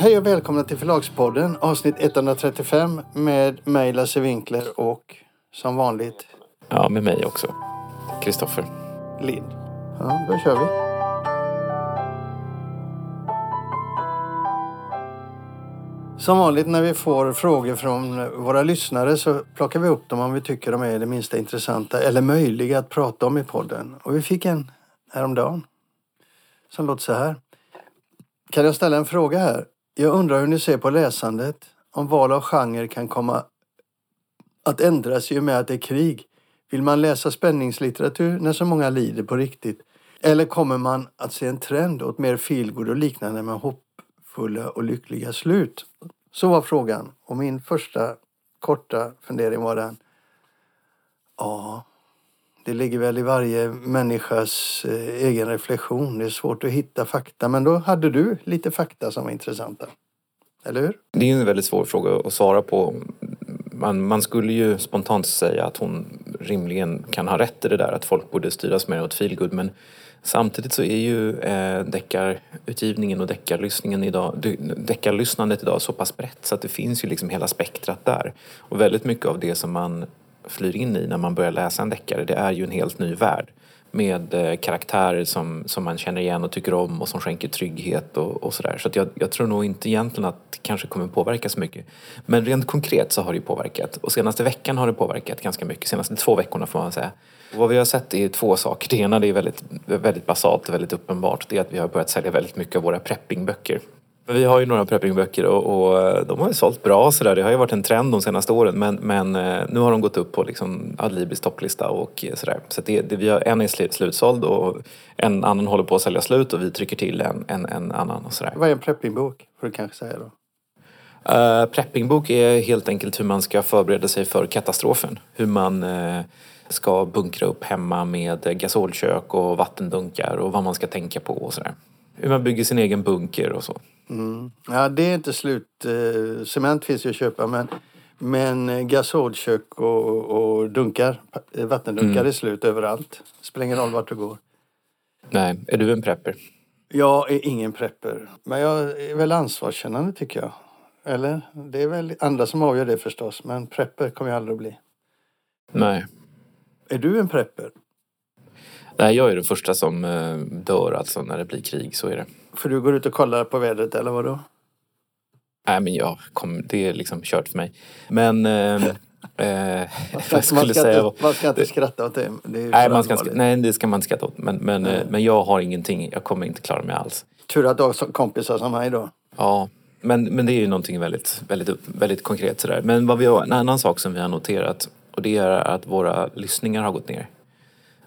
Hej och välkomna till Förlagspodden avsnitt 135 med mig Lasse Winkler och som vanligt Ja, med mig också. Kristoffer. Lind. Ja, då kör vi. Som vanligt när vi får frågor från våra lyssnare så plockar vi upp dem om vi tycker de är det minsta intressanta eller möjliga att prata om i podden. Och vi fick en häromdagen som låter så här. Kan jag ställa en fråga här? Jag undrar hur ni ser på läsandet. Om val av genre kan komma att ändras i och med att det är krig. Vill man läsa spänningslitteratur när så många lider på riktigt? Eller kommer man att se en trend åt mer feelgood och liknande med hoppfulla och lyckliga slut? Så var frågan. Och min första korta fundering var den. Ja, det ligger väl i varje människas eh, egen reflektion. Det är svårt att hitta fakta. Men då hade du lite fakta som var intressanta. Eller hur? Det är en väldigt svår fråga att svara på. Man, man skulle ju spontant säga att hon rimligen kan ha rätt i det där att folk borde styras mer åt feelgood men samtidigt så är ju eh, deckarutgivningen och deckarlyssningen idag, deckarlyssnandet idag så pass brett så att det finns ju liksom hela spektrat där. Och väldigt mycket av det som man flyr in i när man börjar läsa en deckare det är ju en helt ny värld med eh, karaktärer som, som man känner igen och tycker om och som skänker trygghet och, och sådär. Så att jag, jag tror nog inte egentligen att det kanske kommer påverka så mycket. Men rent konkret så har det ju påverkat. Och senaste veckan har det påverkat ganska mycket. Senaste två veckorna får man säga. Och vad vi har sett är två saker. Det ena det är väldigt, väldigt basalt och väldigt uppenbart. Det är att vi har börjat sälja väldigt mycket av våra preppingböcker. Vi har ju några preppingböcker och, och eh, de har ju sålt bra sådär. Det har ju varit en trend de senaste åren men, men eh, nu har de gått upp på liksom Adlibris topplista och eh, sådär. Så det, det, vi har en är slutsåld och en annan håller på att sälja slut och vi trycker till en, en, en annan och sådär. Vad är en preppingbok? Får du kanske säga då? Uh, preppingbok är helt enkelt hur man ska förbereda sig för katastrofen. Hur man uh, ska bunkra upp hemma med gasolkök och vattendunkar och vad man ska tänka på och sådär. Hur man bygger sin egen bunker och så. Mm. Ja, det är inte slut. Eh, cement finns ju att köpa men, men gasolkök och, och dunkar, eh, vattendunkar mm. är slut överallt. Spelar ingen roll vart du går. Nej, är du en prepper? Jag är ingen prepper. Men jag är väl ansvarskännande tycker jag. Eller? Det är väl andra som avgör det förstås. Men prepper kommer jag aldrig att bli. Nej. Är du en prepper? Nej, jag är den första som eh, dör alltså när det blir krig, så är det. För du går ut och kollar på vädret eller vadå? Nej, men jag kom, det är liksom kört för mig. Men... Eh, eh, man, ska man, ska säga, inte, man ska inte skratta åt det. det nej, man ska, nej, det ska man inte skratta åt. Men, men, eh, men jag har ingenting, jag kommer inte klara mig alls. Tur att du har kompisar som mig då. Ja, men, men det är ju någonting väldigt, väldigt, väldigt konkret sådär. Men vad vi har, en annan sak som vi har noterat och det är att våra lyssningar har gått ner.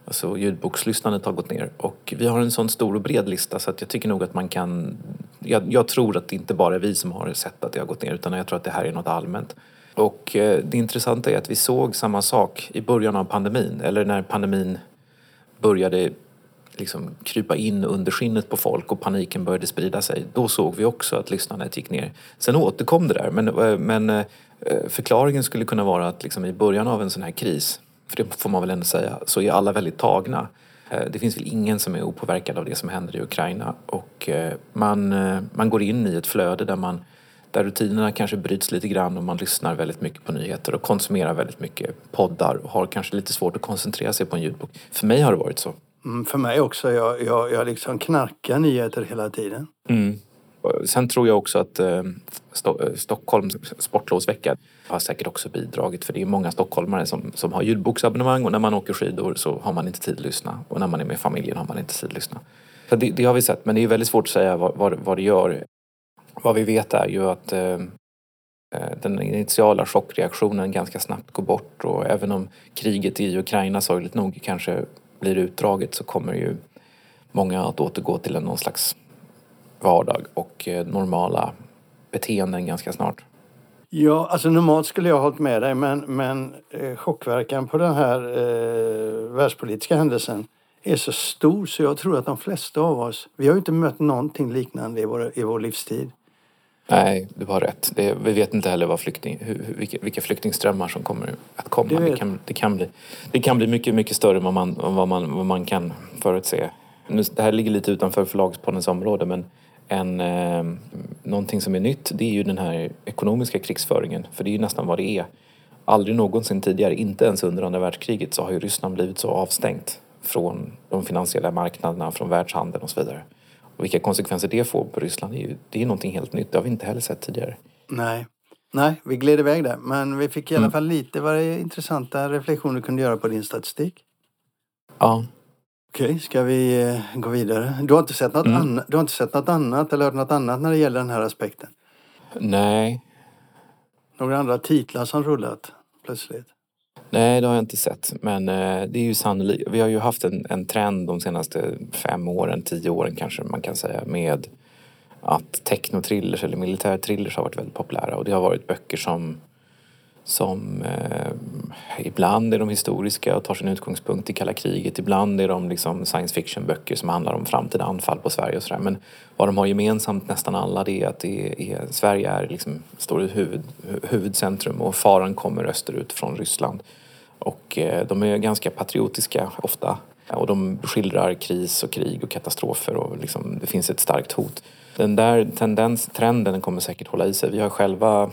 Alltså ljudbokslyssnandet har gått ner och vi har en sån stor och bred lista så att jag tycker nog att man kan... Jag, jag, tror att det inte bara är vi som har sett att det har gått ner utan jag tror att det här är något allmänt. Och eh, det intressanta är att vi såg samma sak i början av pandemin eller när pandemin började liksom krypa in under skinnet på folk och paniken började sprida sig. Då såg vi också att lyssnandet gick ner. Sen återkom det där men, eh, men eh, förklaringen skulle kunna vara att liksom i början av en sån här kris för det får man väl ändå säga, så är alla väldigt tagna. Eh, det finns väl ingen som är opåverkad av det som händer i Ukraina och eh, man, eh, man går in i ett flöde där man där rutinerna kanske bryts lite grann och man lyssnar väldigt mycket på nyheter och konsumerar väldigt mycket poddar och har kanske lite svårt att koncentrera sig på en ljudbok. För mig har det varit så. Mm, för mig också. Jag, jag, jag liksom knarkar nyheter hela tiden. Mm. Sen tror jag också att eh, Stockholms sportlovsvecka har säkert också bidragit för det är många stockholmare som, som har ljudboksabonnemang och när man åker skidor så har man inte tid att lyssna och när man är med familjen har man inte tid att lyssna. Så det, det har vi sett men det är väldigt svårt att säga vad, vad, vad det gör. Vad vi vet är ju att eh, eh, den initiala chockreaktionen ganska snabbt går bort och även om kriget i Ukraina sorgligt nog kanske blir utdraget så kommer ju många att återgå till någon slags vardag och eh, normala beteenden ganska snart. Ja, alltså normalt skulle jag ha hållit med dig men, men eh, chockverkan på den här eh, världspolitiska händelsen är så stor så jag tror att de flesta av oss, vi har ju inte mött någonting liknande i vår, i vår livstid. Nej, du har rätt. Det, vi vet inte heller vad flykting, hur, vilka, vilka flyktingströmmar som kommer att komma. Det, det, kan, det, kan, bli, det kan bli mycket, mycket större än vad man, vad man, vad man kan förutse. Nu, det här ligger lite utanför förlagspoddens område men en, eh, någonting som är nytt det är ju den här ekonomiska krigsföringen. För det är ju nästan vad det är. Aldrig någonsin tidigare, inte ens under andra världskriget, så har ju Ryssland blivit så avstängt från de finansiella marknaderna, från världshandeln och så vidare. Och vilka konsekvenser det får på Ryssland är ju det är någonting helt nytt. Det har vi inte heller sett tidigare. Nej. Nej, vi gled iväg där. Men vi fick i alla Mm. fall lite vad det intressanta reflektioner du kunde göra på din statistik. Ja, Okej, ska vi eh, gå vidare? Du har, inte sett något Mm. annat, du har inte sett något annat eller hört något annat när det gäller den här aspekten? nej, Några andra titlar som rullat plötsligt? Nej, det har jag inte sett. Men eh, det är ju sannolikt. Vi har ju haft en, en trend de senaste fem åren, tio åren kanske man kan säga med att technotrillers eller militärthrillers har varit väldigt populära och det har varit böcker som som eh, ibland är de historiska och tar sin utgångspunkt i kalla kriget. Ibland är de liksom science fiction böcker som handlar om framtida anfall på Sverige och sådär. Men vad de har gemensamt nästan alla det är att det är, Sverige är liksom, står i huvud, huvudcentrum och faran kommer österut från Ryssland. Och eh, de är ganska patriotiska ofta. Och de skildrar kris och krig och katastrofer och liksom, det finns ett starkt hot. Den där tendens, trenden kommer säkert hålla i sig. Vi har själva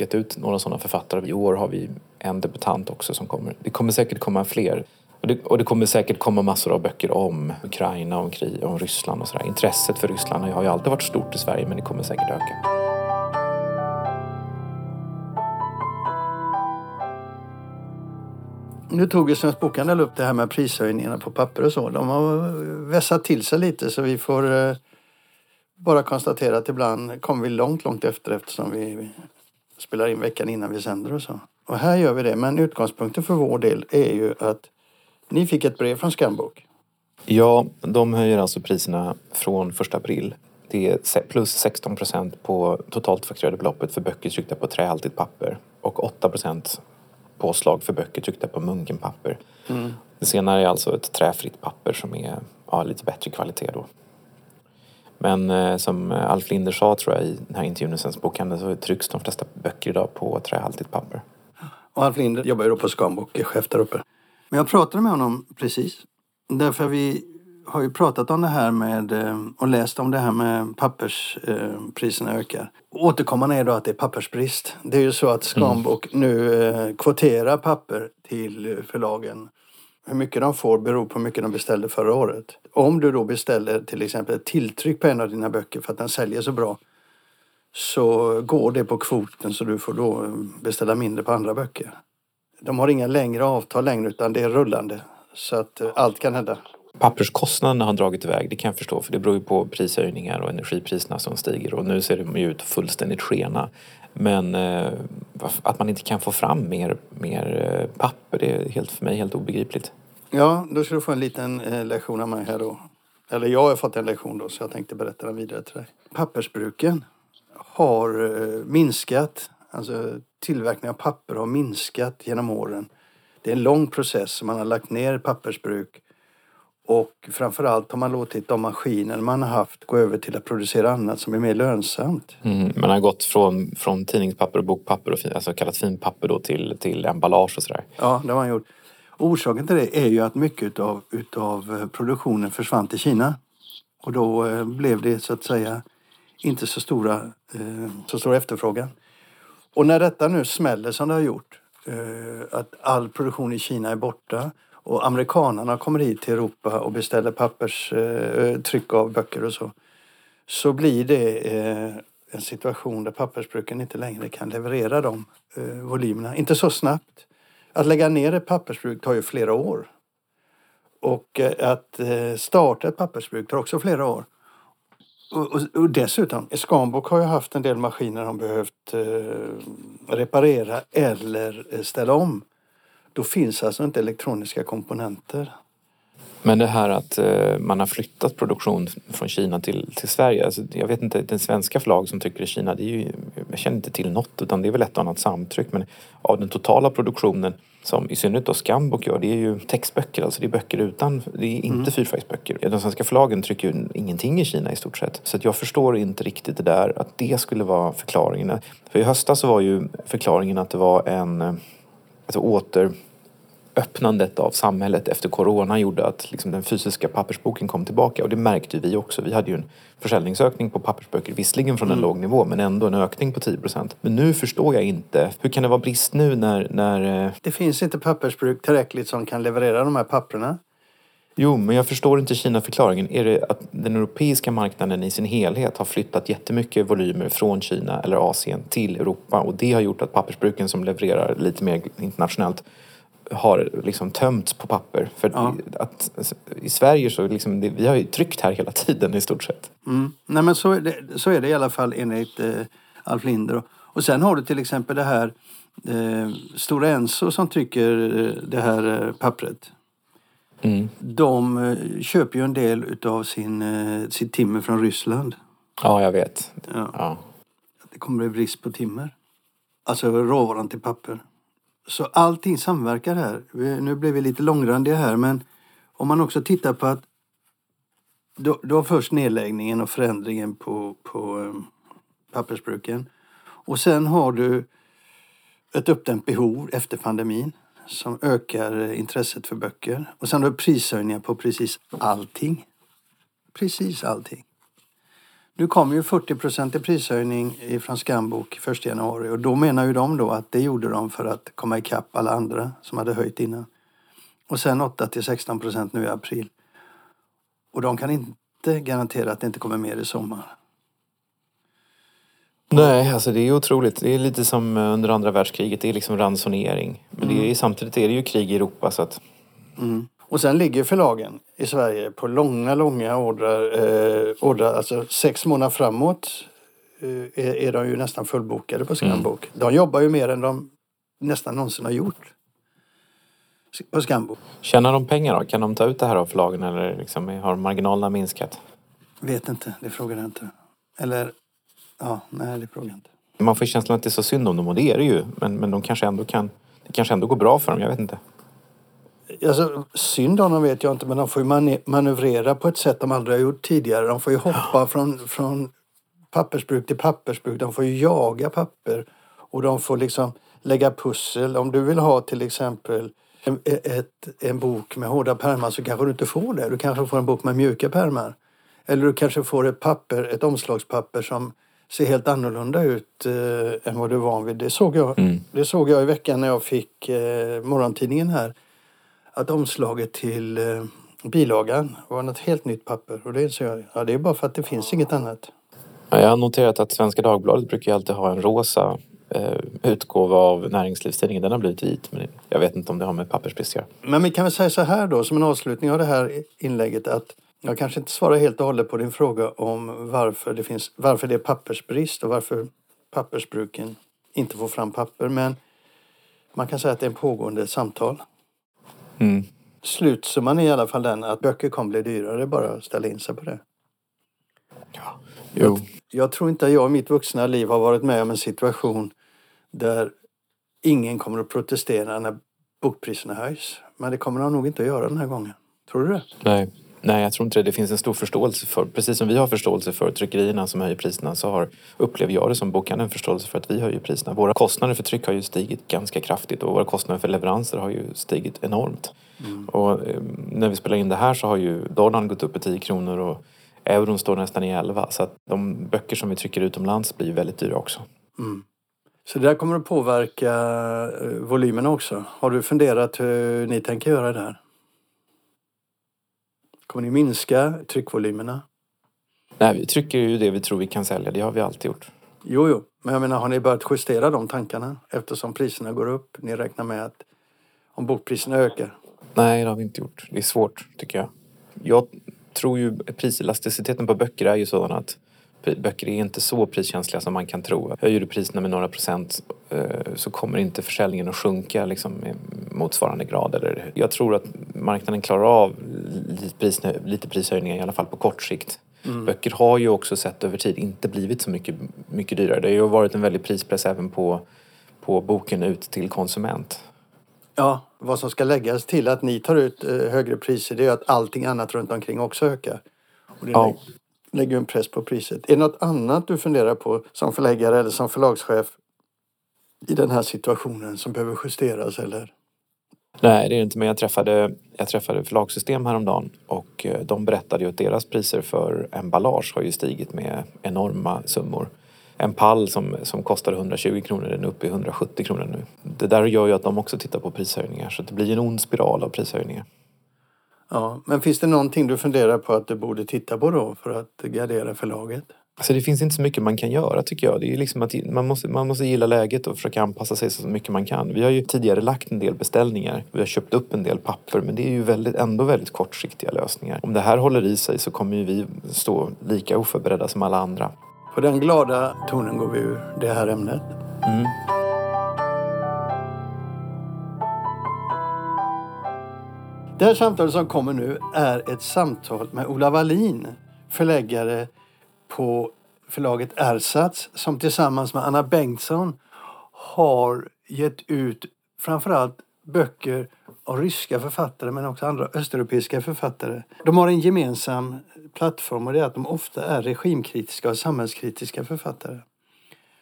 gett ut några sådana författare. I år har vi en debutant också som kommer. Det kommer säkert komma fler. Och det, och det kommer säkert komma massor av böcker om Ukraina, om krig, om Ryssland och sådär. Intresset för Ryssland har ju alltid varit stort i Sverige men det kommer säkert öka. Nu tog ju Svensk Bokhandel upp det här med prishöjningarna på papper och så. De har vässat till sig lite så vi får eh, bara konstatera att ibland kommer vi långt, långt efter eftersom vi spelar in veckan innan vi sänder och så. Och här gör vi det. Men utgångspunkten för vår del är ju att ni fick ett brev från Skambok. Ja, de höjer alltså priserna från 1 april. Det är plus 16 procent på totalt fakturerade beloppet för böcker tryckta på trähaltigt papper och 8 procent påslag för böcker tryckta på munkenpapper. Det senare är alltså ett träfritt papper som är ja, lite bättre kvalitet då. Men eh, som Alf Linder sa tror jag i den här intervjun i Svensk Bokhandel så trycks de flesta böcker idag på trähaltigt papper. Och Alf Linder jobbar ju då på Skambok, är chef där uppe. Men jag pratade med honom precis. Därför vi har ju pratat om det här med eh, och läst om det här med papperspriserna ökar. Återkommande är då att det är pappersbrist. Det är ju så att Skambok nu eh, kvoterar papper till eh, förlagen. Hur mycket de får beror på hur mycket de beställde förra året. Om du då beställer till exempel ett tilltryck på en av dina böcker för att den säljer så bra så går det på kvoten så du får då eh, beställa mindre på andra böcker. De har inga längre avtal längre utan det är rullande. Så att eh, allt kan hända. Papperskostnaderna har dragit iväg, det kan jag förstå för det beror ju på prishöjningar och energipriserna som stiger och nu ser de ju ut att fullständigt skena. Men eh, att man inte kan få fram mer, mer eh, papper, det är helt, för mig helt obegripligt. Ja, då ska du få en liten eh, lektion av mig här då. Eller jag har fått en lektion då så jag tänkte berätta den vidare till dig. Pappersbruken har eh, minskat. Alltså tillverkningen av papper har minskat genom åren. Det är en lång process. Man har lagt ner pappersbruk och framförallt har man låtit de maskiner man har haft gå över till att producera annat som är mer lönsamt. Mm, man har gått från, från tidningspapper och bokpapper, och fin, alltså kallat finpapper då till, till emballage och sådär. Ja, det har man gjort. Orsaken till det är ju att mycket utav, utav eh, produktionen försvann till Kina. Och då eh, blev det så att säga inte så stora, eh, så stor efterfrågan. Och när detta nu smäller som det har gjort, eh, att all produktion i Kina är borta och amerikanerna kommer hit till Europa och beställer pappers, eh, eh, tryck av böcker och så. Så blir det en situation där pappersbruken inte längre kan leverera de volymerna. Inte så snabbt. Att lägga ner ett pappersbruk tar ju flera år. Och eh, att eh, starta ett pappersbruk tar också flera år. Och, och, och dessutom, Scanbock har ju haft en del maskiner de behövt eh, reparera eller eh, ställa om. Då finns alltså inte elektroniska komponenter. Men det här att eh, man har flyttat produktion från Kina till, till Sverige. Alltså, jag vet inte, den svenska förlag som trycker i Kina, det är ju, jag känner inte till något utan det är väl ett annat samtryck. Men av den totala produktionen som i synnerhet då Skambok gör, det är ju textböcker, alltså det är böcker utan, det är inte fyrfärgsböcker. De svenska förlagen trycker ju ingenting i Kina i stort sett. Så jag förstår inte riktigt det där, att det skulle vara förklaringen. För i höstas så var ju förklaringen att det var en eh, alltså åter öppnandet av samhället efter corona gjorde att liksom den fysiska pappersboken kom tillbaka och det märkte vi också. Vi hade ju en försäljningsökning på pappersböcker, visserligen från en mm. låg nivå men ändå en ökning på 10 procent. Men nu förstår jag inte, hur kan det vara brist nu när, när... Eh, det finns inte pappersbruk tillräckligt som kan leverera de här papperna. Jo, men jag förstår inte Kina-förklaringen. Är det att den europeiska marknaden i sin helhet har flyttat jättemycket volymer från Kina eller Asien till Europa och det har gjort att pappersbruken som levererar lite mer internationellt har liksom tömts på papper. För ja. att, alltså, I Sverige så liksom, det, vi har ju tryckt här hela tiden i stort sett. Mm. Nej men så är, det, så är det i alla fall enligt eh, Alf Linder. Och sen har du till exempel det här eh, Stora Enso som trycker eh, det här eh, pappret. Mm. De eh, köper ju en del av sin, eh, sitt timmer från Ryssland. Ja, jag vet. Ja. ja. Det kommer bli brist på timmer. Alltså råvaran till papper. Så allting samverkar här. Nu blev vi lite långrandiga här men om man också tittar på att då, då först nedläggningen och förändringen på, på um, pappersbruken. Och sen har du ett uppdämt behov efter pandemin som ökar eh, intresset för böcker. Och sen har du prishöjningar på precis allting. Precis allting. Nu kom ju 40% i prishöjning från Skambok 1 januari och då menar ju de då att det gjorde de för att komma ikapp alla andra som hade höjt innan. Och sen 8 till 16 procent nu i april. Och de kan inte garantera att det inte kommer mer i sommar. Nej, alltså det är otroligt. Det är lite som under andra världskriget. Det är liksom ransonering. Men mm. det är, samtidigt är det ju krig i Europa så att... Mm. Och sen ligger förlagen i Sverige på långa, långa ordrar. Eh, ordrar alltså sex månader framåt eh, är, är de ju nästan fullbokade på Skambok. Mm. De jobbar ju mer än de nästan någonsin har gjort på Skambok. Tjänar de pengar då? Kan de ta ut det här av förlagen eller liksom, har marginalerna minskat? Vet inte, det frågar jag inte. Eller, ja, nej det frågar jag inte. Man får känslan att det är så synd om dem och det är det ju. Men, men de kanske ändå kan, det kanske ändå går bra för dem, jag vet inte. Alltså, synd om dem vet jag inte, men de får ju manövrera på ett sätt de aldrig har gjort tidigare. De får ju hoppa från, från pappersbruk till pappersbruk. De får ju jaga papper och de får liksom lägga pussel. Om du vill ha till exempel en, ett, en bok med hårda pärmar så kanske du inte får det. Du kanske får en bok med mjuka pärmar. Eller du kanske får ett papper, ett omslagspapper som ser helt annorlunda ut eh, än vad du är van vid. Det såg jag, mm. det såg jag i veckan när jag fick eh, morgontidningen här att omslaget till eh, bilagan var något helt nytt papper. Och det inser jag, ja det är bara för att det finns inget annat. Ja, jag har noterat att Svenska Dagbladet brukar alltid ha en rosa eh, utgåva av Näringslivstidningen. Den har blivit vit men jag vet inte om det har med pappersbrist att göra. Men vi kan väl säga så här då som en avslutning av det här inlägget att jag kanske inte svarar helt och hållet på din fråga om varför det, finns, varför det är pappersbrist och varför pappersbruken inte får fram papper. Men man kan säga att det är en pågående samtal. Mm. Slutsumman är i alla fall den att böcker kommer bli dyrare. Bara att ställa in sig på det. Ja. Jo. Jag, jag tror inte att jag i mitt vuxna liv har varit med om en situation där ingen kommer att protestera när bokpriserna höjs. Men det kommer de nog inte att göra den här gången. Tror du det? Nej. Nej, jag tror inte det. Det finns en stor förståelse för, precis som vi har förståelse för tryckerierna som höjer priserna så har, upplever jag det som bokhandeln en förståelse för att vi höjer priserna. Våra kostnader för tryck har ju stigit ganska kraftigt och våra kostnader för leveranser har ju stigit enormt. Mm. Och eh, när vi spelar in det här så har ju dollarn gått upp i 10 kronor och euron står nästan i 11 så att de böcker som vi trycker utomlands blir väldigt dyra också. Mm. Så det där kommer att påverka eh, volymerna också. Har du funderat hur ni tänker göra det här? Kommer ni minska tryckvolymerna? Nej, vi trycker ju det vi tror vi kan sälja. Det har vi alltid gjort. Jo, jo. Men jag menar, har ni börjat justera de tankarna eftersom priserna går upp? Ni räknar med att om bokpriserna ökar? Nej, det har vi inte gjort. Det är svårt, tycker jag. Jag tror ju priselasticiteten på böcker är ju sådan att böcker är inte så priskänsliga som man kan tro. Höjer du priserna med några procent eh, så kommer inte försäljningen att sjunka liksom, i motsvarande grad. Eller, jag tror att marknaden klarar av lite, pris, lite prishöjningar i alla fall på kort sikt. Mm. Böcker har ju också sett över tid inte blivit så mycket, mycket dyrare. Det har ju varit en väldig prispress även på, på boken ut till konsument. Ja, vad som ska läggas till att ni tar ut eh, högre priser det är att allting annat runt omkring också ökar. Och det ja lägger en press på priset. Är det något annat du funderar på som förläggare eller som förlagschef i den här situationen som behöver justeras eller Nej, det är det inte. Men jag träffade, jag träffade förlagssystem häromdagen och eh, de berättade ju att deras priser för emballage har ju stigit med enorma summor. En pall som, som kostade 120 kronor, den är uppe i 170 kronor nu. Det där gör ju att de också tittar på prishöjningar så det blir en ond spiral av prishöjningar. Ja, men finns det någonting du funderar på att du borde titta på då för att gardera förlaget? Alltså det finns inte så mycket man kan göra tycker jag. Det är liksom att man, måste, man måste gilla läget och försöka anpassa sig så mycket man kan. Vi har ju tidigare lagt en del beställningar. Vi har köpt upp en del papper men det är ju väldigt, ändå väldigt kortsiktiga lösningar. Om det här håller i sig så kommer ju vi stå lika oförberedda som alla andra. På den glada tonen går vi ur det här ämnet. Mm. Det här samtalet som kommer nu är ett samtal med Ola Wallin, förläggare på förlaget Ersatz som tillsammans med Anna Bengtsson har gett ut framförallt böcker av ryska författare men också andra östeuropeiska författare. De har en gemensam plattform och det är att de ofta är regimkritiska och samhällskritiska författare.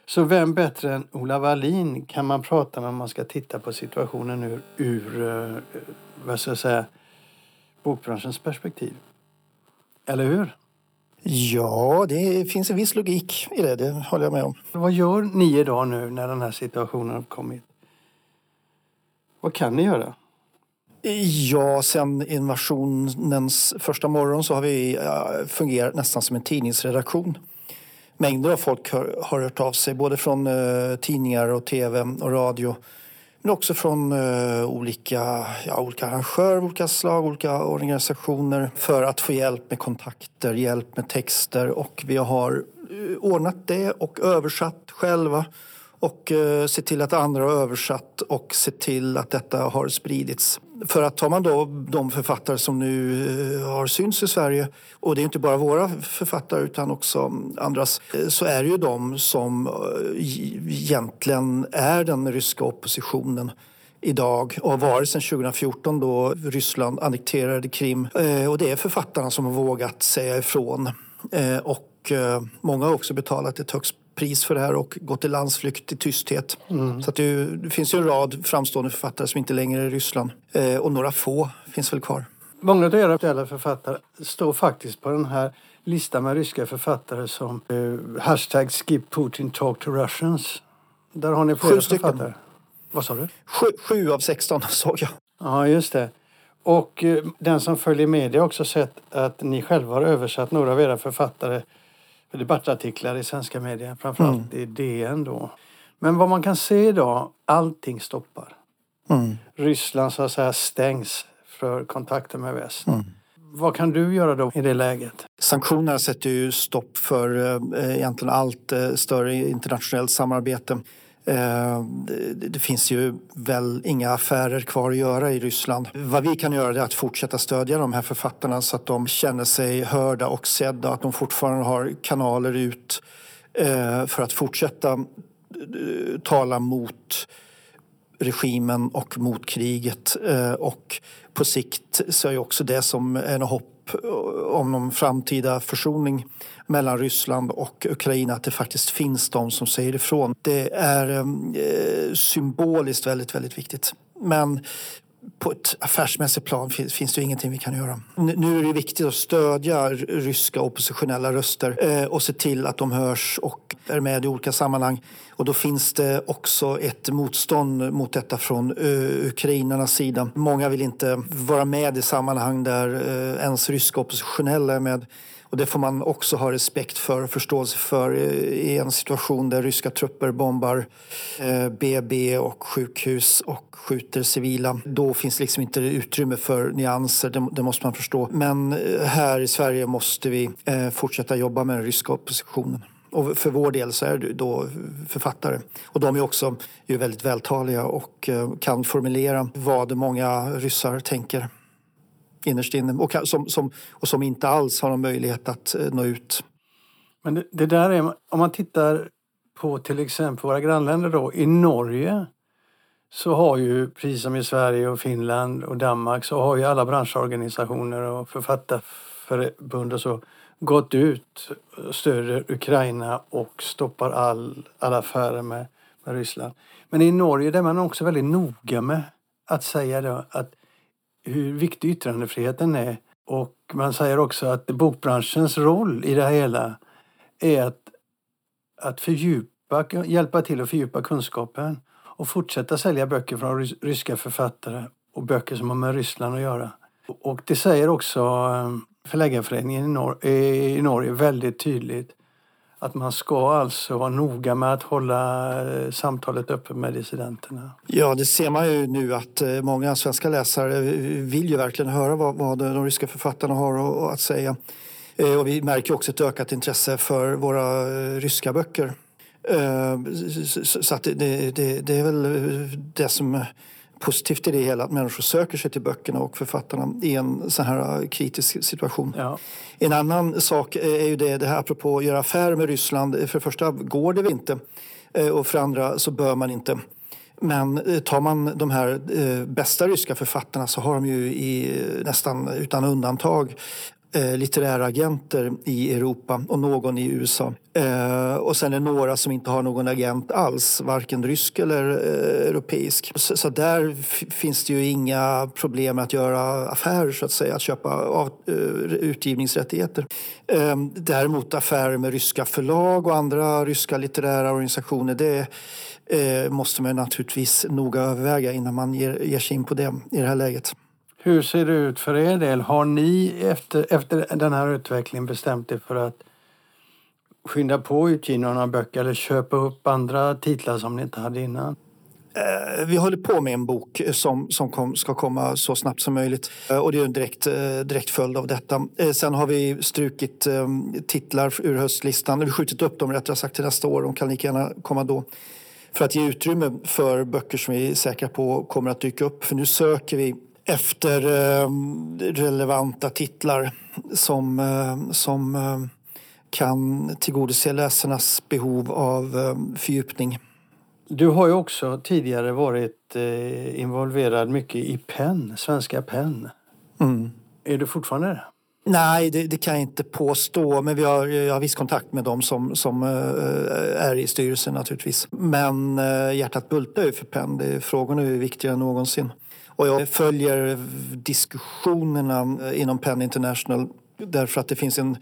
Så vem bättre än Ola Wallin kan man prata med om man ska titta på situationen ur, ur eh, vad ska jag säga, bokbranschens perspektiv? Eller hur? Ja, det finns en viss logik i det, det håller jag med om. Vad gör ni idag nu när den här situationen har kommit? Vad kan ni göra? Ja, sen invasionens första morgon så har vi fungerat nästan som en tidningsredaktion. Mängder av folk har, har hört av sig, både från eh, tidningar och tv och radio. Men också från eh, olika, ja, olika arrangörer olika slag, olika organisationer för att få hjälp med kontakter, hjälp med texter och vi har eh, ordnat det och översatt själva och eh, sett till att andra har översatt och sett till att detta har spridits. För att tar man då de författare som nu eh, har synts i Sverige och det är inte bara våra författare utan också andras eh, så är det ju de som eh, egentligen är den ryska oppositionen idag och har varit sedan 2014 då Ryssland annekterade Krim. Och det är författarna som har vågat säga ifrån. Och många har också betalat ett högt pris för det här och gått i landsflykt i tysthet. Mm. Så att det, det, finns ju en rad framstående författare som inte längre är i Ryssland. Eh, och några få finns väl kvar. Många av era aktuella författare står faktiskt på den här listan med ryska författare som eh, hashtag skip Putin talk to Russians. Där har ni flera Sju stycken. författare. Vad sa du? Sju, sju av 16 såg jag. Ja, just det. Och eh, den som följer media har också sett att ni själva har översatt några av era författare debattartiklar i svenska medier, framförallt mm. i DN då. Men vad man kan se idag, allting stoppar. Mm. Ryssland så att säga stängs för kontakter med väst. Mm. Vad kan du göra då i det läget? Sanktionerna sätter ju stopp för eh, egentligen allt eh, större internationellt samarbete. Eh, det finns ju väl inga affärer kvar att göra i Ryssland. Vad vi kan göra är att fortsätta stödja de här författarna så att de känner sig hörda och sedda. Att de fortfarande har kanaler ut eh, för att fortsätta eh, tala mot regimen och mot kriget. Och på sikt så är också det som är något hopp eh, om någon framtida försoning mellan Ryssland och Ukraina att det faktiskt finns de som säger ifrån. Det är eh, symboliskt väldigt, väldigt viktigt. Men på ett affärsmässigt plan finns, det ingenting vi kan göra. Nu är det viktigt att stödja ryska oppositionella röster eh, och se till att de hörs och är med i olika sammanhang. Och då finns det också ett motstånd mot detta från eh, ukrainarnas sida. Många vill inte vara med i sammanhang där eh, ens ryska oppositionella är med. Och det får man också ha respekt för och förståelse för i en situation där ryska trupper bombar eh, BB och sjukhus och skjuter civila. Då finns liksom inte utrymme för nyanser, det, måste man förstå. Men eh, här i Sverige måste vi eh, fortsätta jobba med den ryska oppositionen. Och för vår del så är det då författare. Och de är också ju väldigt vältaliga och kan formulera vad många ryssar tänker innerst inne och som, som, och som inte alls har någon möjlighet att eh, nå ut. Men det, det där är, om man tittar på till exempel våra grannländer då, i Norge så har ju, precis som i Sverige och Finland och Danmark, så har ju alla branschorganisationer och författarförbund och så gått ut och stöder Ukraina och stoppar all, alla affärer med, med Ryssland. Men i Norge där är man också väldigt noga med att säga då att hur viktig yttrandefriheten är. Och man säger också att bokbranschens roll i det hela är att, att fördjupa, hjälpa till att fördjupa kunskapen och fortsätta sälja böcker från ryska författare och böcker som har med Ryssland att göra. Och det säger också eh, Förläggarföreningen i, Nor i Norge väldigt tydligt att man ska alltså vara noga med att hålla eh, samtalet öppet med dissidenterna. Ja, det ser man ju nu att eh, många svenska läsare vill ju verkligen höra vad, vad de ryska författarna har att säga. Eh, och vi märker också ett ökat intresse för våra ryska böcker. Så att det, det, det är väl det som positivt i det hela att människor söker sig till böckerna och författarna i en så här kritisk situation. Ja. En annan sak är ju det, det här apropå att göra affärer med Ryssland. För det första går det väl inte eh, och för andra så bör man inte. Men eh, tar man de här eh, bästa ryska författarna så har de ju i, nästan utan undantag eh, litterära agenter i Europa och någon i USA. Eh, och sen är det några som inte har någon agent alls, varken rysk eller eh, europeisk. Så, så där finns det ju inga problem med att göra affärer, så att säga, att köpa av, eh, utgivningsrättigheter. Ehm, däremot affärer med ryska förlag och andra ryska litterära organisationer, det eh, måste man naturligtvis noga överväga innan man ger, ger sig in på det i det här läget. Hur ser det ut för er del? Har ni efter, efter den här utvecklingen bestämt er för att skynda på utgivningen av böcker eller köpa upp andra titlar som ni inte hade innan? Eh, vi håller på med en bok som, som kom, ska komma så snabbt som möjligt eh, och det är en direkt, eh, direkt följd av detta. Sen har vi strukit ehm, titlar ur höstlistan. Vi har skjutit upp dem rättare sagt till nästa år. De kan lika gärna komma då. För att ge utrymme för böcker som vi är säkra på kommer att dyka upp. För nu söker vi efter eh, relevanta titlar som, eh, som eh, kan tillgodose läsarnas behov av fördjupning. Du har ju också tidigare varit involverad mycket i PEN, Svenska PEN. Mm. Är du fortfarande det? Nej, det, det, kan jag inte påstå. Men vi har, jag har viss kontakt med dem som, som är i styrelsen naturligtvis. Men hjärtat bultar ju för PEN. Det, frågorna är viktigare än någonsin. Och jag följer diskussionerna eh, inom Penn International därför att det finns en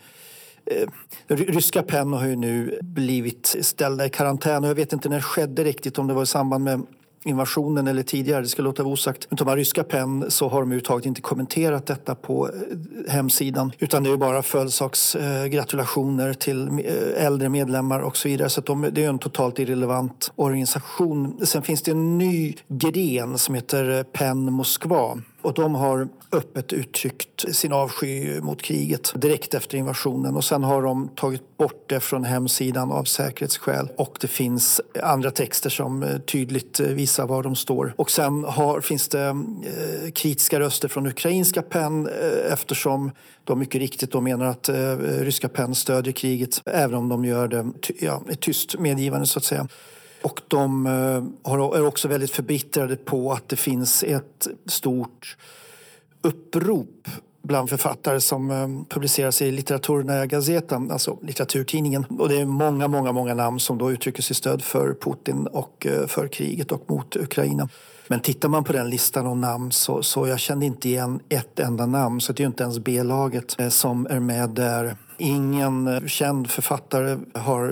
eh, Ryska Penn har ju nu blivit ställda i karantän. Och jag vet inte när det skedde riktigt om det var i samband med invasionen eller tidigare, det ska låta vara osagt. Men de ryska PEN så har de överhuvudtaget inte kommenterat detta på eh, hemsidan utan det är bara födelsedagsgratulationer eh, till eh, äldre medlemmar och så vidare. Så de, det är en totalt irrelevant organisation. Sen finns det en ny gren som heter PEN Moskva och de har öppet uttryckt sin avsky mot kriget direkt efter invasionen och sen har de tagit bort det från hemsidan av säkerhetsskäl och det finns andra texter som eh, tydligt eh, visar var de står. Och sen har, finns det eh, kritiska röster från ukrainska PEN eh, eftersom de mycket riktigt då menar att eh, ryska PEN stödjer kriget även om de gör det ja, ett tyst medgivande så att säga. Och de eh, är också väldigt förbittrade på att det finns ett stort upprop bland författare som eh, publiceras i Litteraturnaja Gazeta, alltså litteraturtidningen. Och det är många, många, många namn som då uttrycker sitt stöd för Putin och eh, för kriget och mot Ukraina. Men tittar man på den listan av namn så, så jag kände inte igen ett enda namn så det är ju inte ens B-laget eh, som är med där. Ingen eh, känd författare har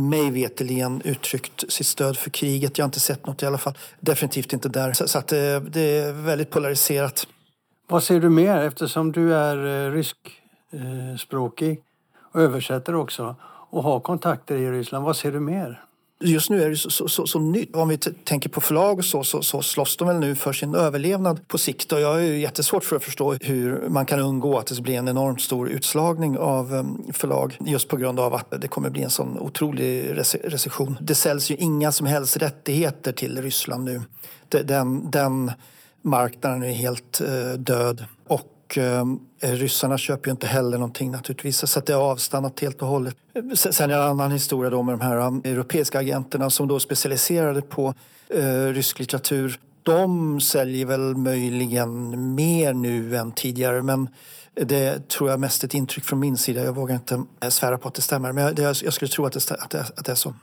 mig veteligen uttryckt sitt stöd för kriget. Jag har inte sett något i alla fall. Definitivt inte där. Så att det, det är väldigt polariserat. Vad ser du mer eftersom du är ryskspråkig och översätter också och har kontakter i Ryssland? Vad ser du mer? Just nu är det så, så, så, så nytt. Om vi tänker på förlag och så, så, så slåss de väl nu för sin överlevnad på sikt. Och jag har ju jättesvårt för att förstå hur man kan undgå att det blir en enormt stor utslagning av ehm, förlag just på grund av att det kommer bli en sån otrolig recession. Det säljs ju inga som helst rättigheter till Ryssland nu. Den, den marknaden är helt eh, död. Och ehm, eh, ryssarna köper ju inte heller någonting naturligtvis så att det har avstannat helt och hållet. Sen är det en annan historia då med de här ehm, europeiska agenterna som då specialiserade på eh, rysk litteratur. De säljer väl möjligen mer nu än tidigare men det tror jag mest är ett intryck från min sida. Jag vågar inte eh, svära på att det stämmer men jag, jag skulle tro att det, att det, att det är så.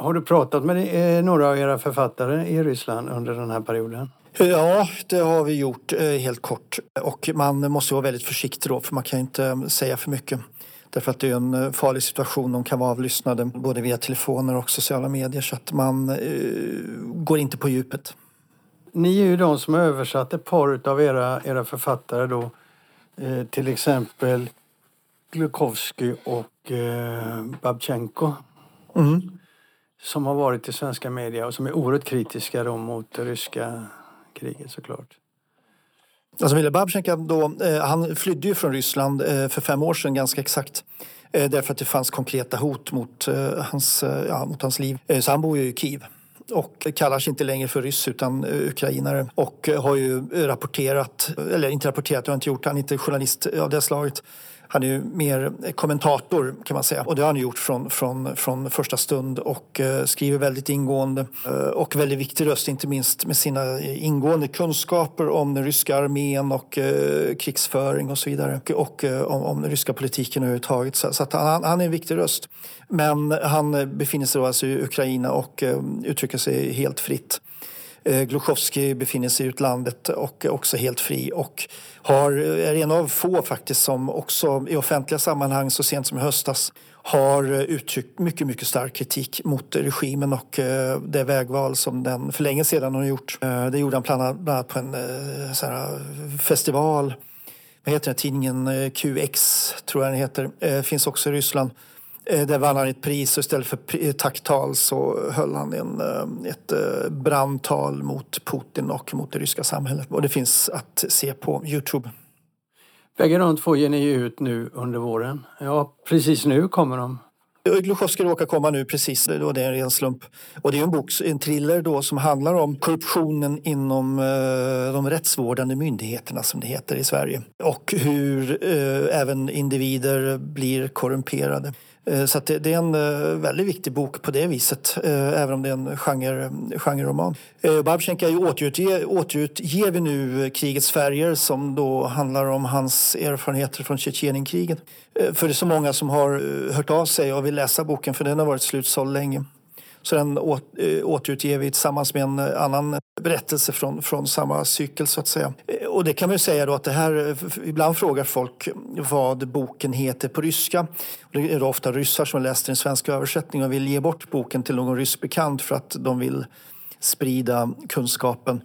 Har du pratat med eh, några av era författare i Ryssland under den här perioden? Ja, det har vi gjort eh, helt kort. Och man måste vara väldigt försiktig då för man kan inte eh, säga för mycket. Därför att det är en farlig situation. De kan vara avlyssnade både via telefoner och sociala medier så att man går inte på djupet. Ni är ju de som har översatt ett par av era, era författare då. Eh, till exempel Glukowski och eh, Babchenko. Mm. Som har varit i svenska media och som är oerhört kritiska då mot det ryska kriget såklart. Alltså Mille Babchenka då, eh, han flydde ju från Ryssland eh, för fem år sedan ganska exakt. Eh, därför att det fanns konkreta hot mot, eh, hans, eh, ja, mot hans liv. Eh, så han bor ju i Kiev och kallar sig inte längre för ryss utan ukrainare och har ju rapporterat, eller inte rapporterat, det har inte gjort, han är inte journalist av det slaget han är ju mer kommentator kan man säga och det har han gjort från, från, från första stund och eh, skriver väldigt ingående eh, och väldigt viktig röst inte minst med sina ingående kunskaper om den ryska armén och eh, krigsföring och så vidare och, och eh, om, om den ryska politiken överhuvudtaget. Så, så att han, han är en viktig röst. Men han befinner sig då alltså i Ukraina och eh, uttrycker sig helt fritt. Eh, Gluchovskij befinner sig i utlandet och är också helt fri och har, är en av få faktiskt som också i offentliga sammanhang så sent som i höstas har eh, uttryckt mycket, mycket stark kritik mot regimen och eh, det vägval som den för länge sedan har gjort. Det gjorde han bland annat på en festival. Vad heter den tidningen? QX tror jag den heter. Finns också i Ryssland där vann han ett pris och istället för tacktal så höll han en, eh, ett eh, brandtal mot Putin och mot det ryska samhället. Och det finns att se på Youtube. Bägge de två ger ni ut nu under våren. Ja, precis nu kommer de. Gluchovskij råkar komma nu precis, då det är en ren slump. Och det är en bok, en thriller då som handlar om korruptionen inom de rättsvårdande myndigheterna som det heter i Sverige. Och hur även individer blir korrumperade. Eh, så det, det, är en eh, väldigt viktig bok på det viset, eh, även om det är en genre, genreroman. Babchenko återutger, återutger vi nu Krigets färger som då handlar om hans erfarenheter från Tjetjenienkriget. För det är så många som har hört av sig och vill läsa boken för den har varit slutsåld länge. Så den eh, återutger vi tillsammans med en eh, annan berättelse från, från samma cykel så att säga. Eh, och det kan man ju säga då att det här, ibland frågar folk vad boken heter på ryska. Det är ofta ryssar som läser den svenska översättningen och vill ge bort boken till någon rysk bekant för att de vill sprida kunskapen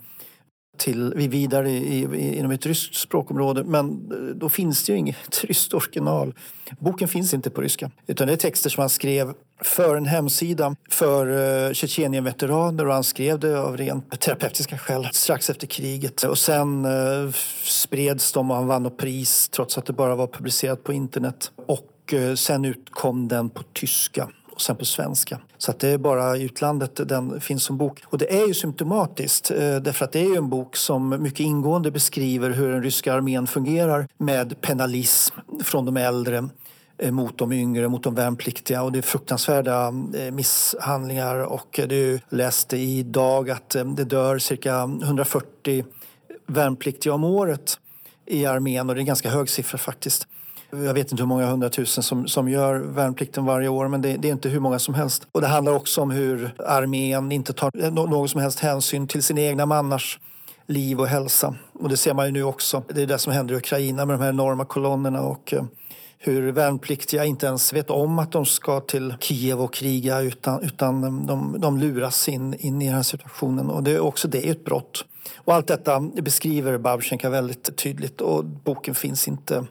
till, vidare i, i, inom ett ryskt språkområde. Men eh, då finns det ju inget ryskt original. Boken finns inte på ryska. Utan det är texter som han skrev för en hemsida för uh, Tjetjenien-veteraner och han skrev det av rent terapeutiska skäl strax efter kriget. Och sen eh, spreds de och han vann och pris trots att det bara var publicerat på internet. Och sen utkom den på tyska och sen på svenska. Så att det är bara i utlandet den finns som bok. Och det är ju symptomatiskt eh, därför att det är ju en bok som mycket ingående beskriver hur den ryska armén fungerar med penalism från de äldre eh, mot de yngre, mot de värnpliktiga och det är fruktansvärda eh, misshandlingar och du läste idag att det dör cirka 140 värnpliktiga om året i armén och det är en ganska hög siffra faktiskt. Jag vet inte hur många hundratusen som, som gör värnplikten varje år men det, det, är inte hur många som helst. Och det handlar också om hur armén inte tar någon som helst hänsyn till sina egna mannars liv och hälsa. Och det ser man ju nu också. Det är det som händer i Ukraina med de här enorma kolonnerna och eh, hur värnpliktiga inte ens vet om att de ska till Kiev och kriga utan, utan de, de luras in, in i den här situationen. Och det är också det är ett brott. Och allt detta beskriver Babchenka väldigt tydligt och boken finns inte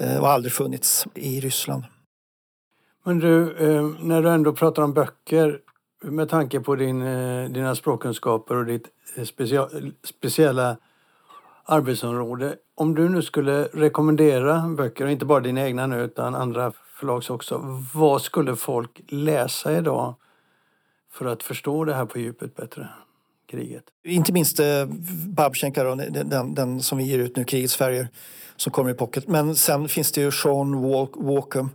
Eh, och har aldrig funnits i Ryssland. Men du, eh, när du ändå pratar om böcker med tanke på din, eh, dina språkkunskaper och ditt speciella arbetsområde. Om du nu skulle rekommendera böcker, inte bara dina egna nu utan andra förlags också. Vad skulle folk läsa idag för att förstå det här på djupet bättre? Kriget. Inte minst eh, Babchenka, då, den, den, som vi ger ut nu, Krigets färger, som kommer i pocket. Men sen finns det ju Sean Walker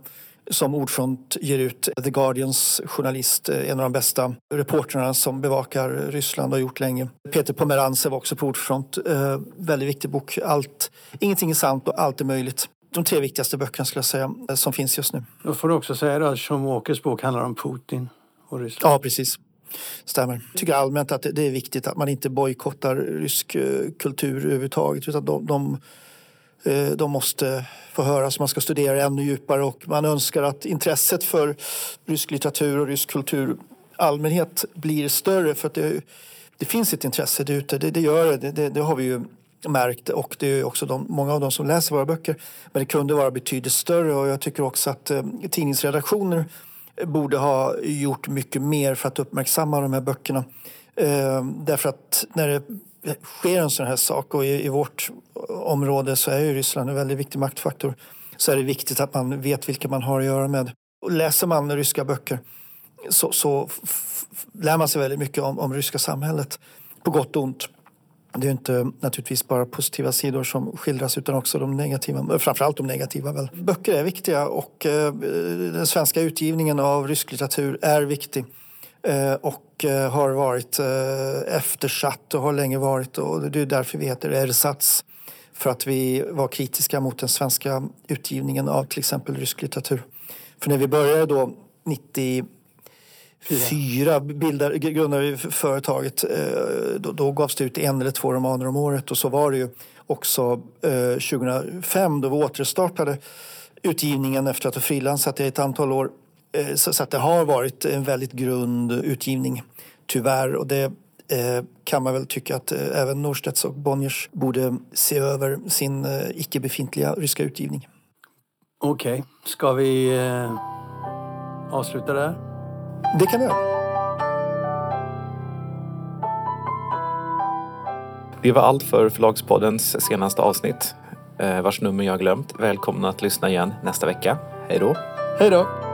som Ordfront ger ut The Guardians journalist, eh, en av de bästa reportrarna som bevakar Ryssland och har gjort länge. Peter Pomerantsev också på Ordfront. Eh, väldigt viktig bok. Allt, ingenting är sant och allt är möjligt. De tre viktigaste böckerna skulle jag säga eh, som finns just nu. Då får du också säga att Sean Walkers bok handlar om Putin och Ryssland. Ja, precis. Stämmer. Jag tycker allmänt att det är viktigt att man inte bojkottar rysk eh, kultur överhuvudtaget. Utan de, de, eh, de måste få höras, man ska studera ännu djupare och man önskar att intresset för rysk litteratur och rysk kultur allmänhet blir större. För att det, det finns ett intresse där ute, det, det gör det, det, det har vi ju märkt och det är också de, många av dem som läser våra böcker. Men det kunde vara betydligt större och jag tycker också att eh, tidningsredaktioner borde ha gjort mycket mer för att uppmärksamma de här böckerna. Eh, därför att när det sker en sån här sak och i, i vårt område så är ju Ryssland en väldigt viktig maktfaktor så är det viktigt att man vet vilka man har att göra med. Och läser man ryska böcker så, så lär man sig väldigt mycket om, om ryska samhället på gott och ont. Det är inte naturligtvis bara positiva sidor som skildras utan också de negativa, eh, framförallt de negativa. Väl. Böcker är viktiga och eh, den svenska utgivningen av rysk litteratur är viktig eh, och eh, har varit eh, eftersatt och har länge varit och det är därför vi heter Ersatz för att vi var kritiska mot den svenska utgivningen av till exempel rysk litteratur. För när vi började då 90 Fyra bildar, grundade företaget. Eh, då, då gavs det ut en eller två romaner om året och så var det ju också 2005 eh, då vi återstartade utgivningen efter att ha frilansat i ett antal år. Eh, så att det har varit en väldigt grund utgivning, tyvärr. Och det kan man väl tycka att även Norstedts och Bonniers borde se över sin icke befintliga ryska utgivning. Okej, okay. ska vi avsluta där? Det kan vi göra. Det var allt för Förlagspoddens senaste avsnitt, eh, vars nummer jag glömt. Välkomna att lyssna igen nästa vecka. Hej då! Hej då!